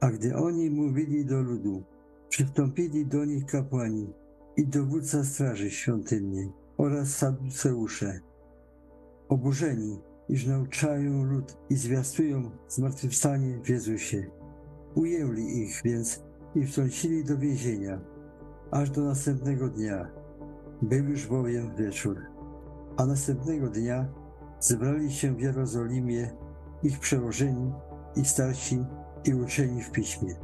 A gdy oni mówili do ludu, przystąpili do nich kapłani i dowódca straży świątynnej oraz saduceusze, oburzeni, iż nauczają lud i zwiastują zmartwychwstanie w Jezusie. Ujęli ich więc i wtrącili do więzienia, aż do następnego dnia. Był już bowiem wieczór. A następnego dnia zebrali się w Jerozolimie ich przełożeni i starsi i uczeni w piśmie.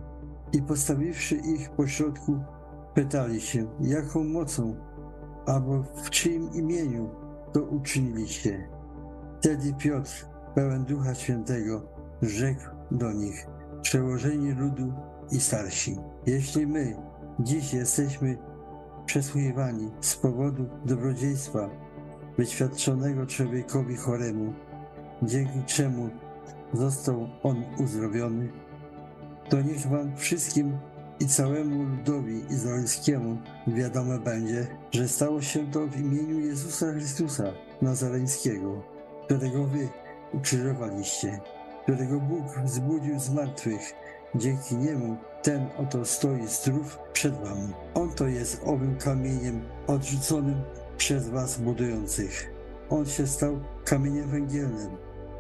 I postawiwszy ich pośrodku, pytali się, jaką mocą albo w czyim imieniu to uczyniliście. Wtedy Piotr, pełen Ducha Świętego, rzekł do nich, przełożeni ludu i starsi. Jeśli my dziś jesteśmy przesłuchiwani z powodu dobrodziejstwa wyświadczonego człowiekowi choremu, dzięki czemu został on uzdrowiony, to niech wam wszystkim i całemu ludowi izraelskiemu wiadome będzie, że stało się to w imieniu Jezusa Chrystusa Nazareńskiego, którego wy ukrzyżowaliście, którego Bóg wzbudził z martwych. Dzięki niemu ten oto stoi zdrów przed wami. On to jest owym kamieniem odrzuconym przez was budujących. On się stał kamieniem węgielnym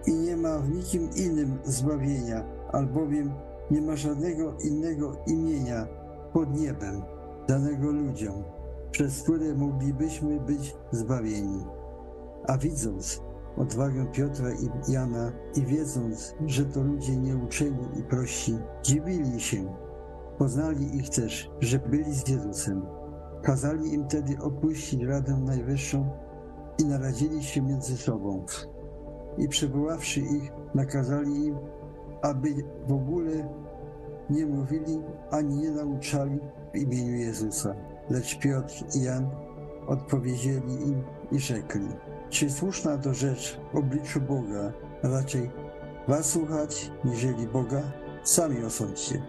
i nie ma w nikim innym zbawienia, albowiem nie ma żadnego innego imienia pod niebem danego ludziom, przez które moglibyśmy być zbawieni. A widząc odwagę Piotra i Jana i wiedząc, że to ludzie nieuczeni i prości, dziwili się. Poznali ich też, że byli z Jezusem. Kazali im tedy opuścić Radę Najwyższą i naradzili się między sobą. I przywoławszy ich, nakazali im, aby w ogóle nie mówili ani nie nauczali w imieniu Jezusa. Lecz Piotr i Jan odpowiedzieli im i rzekli, czy słuszna to rzecz w obliczu Boga raczej was słuchać, niżeli Boga? Sami osądźcie.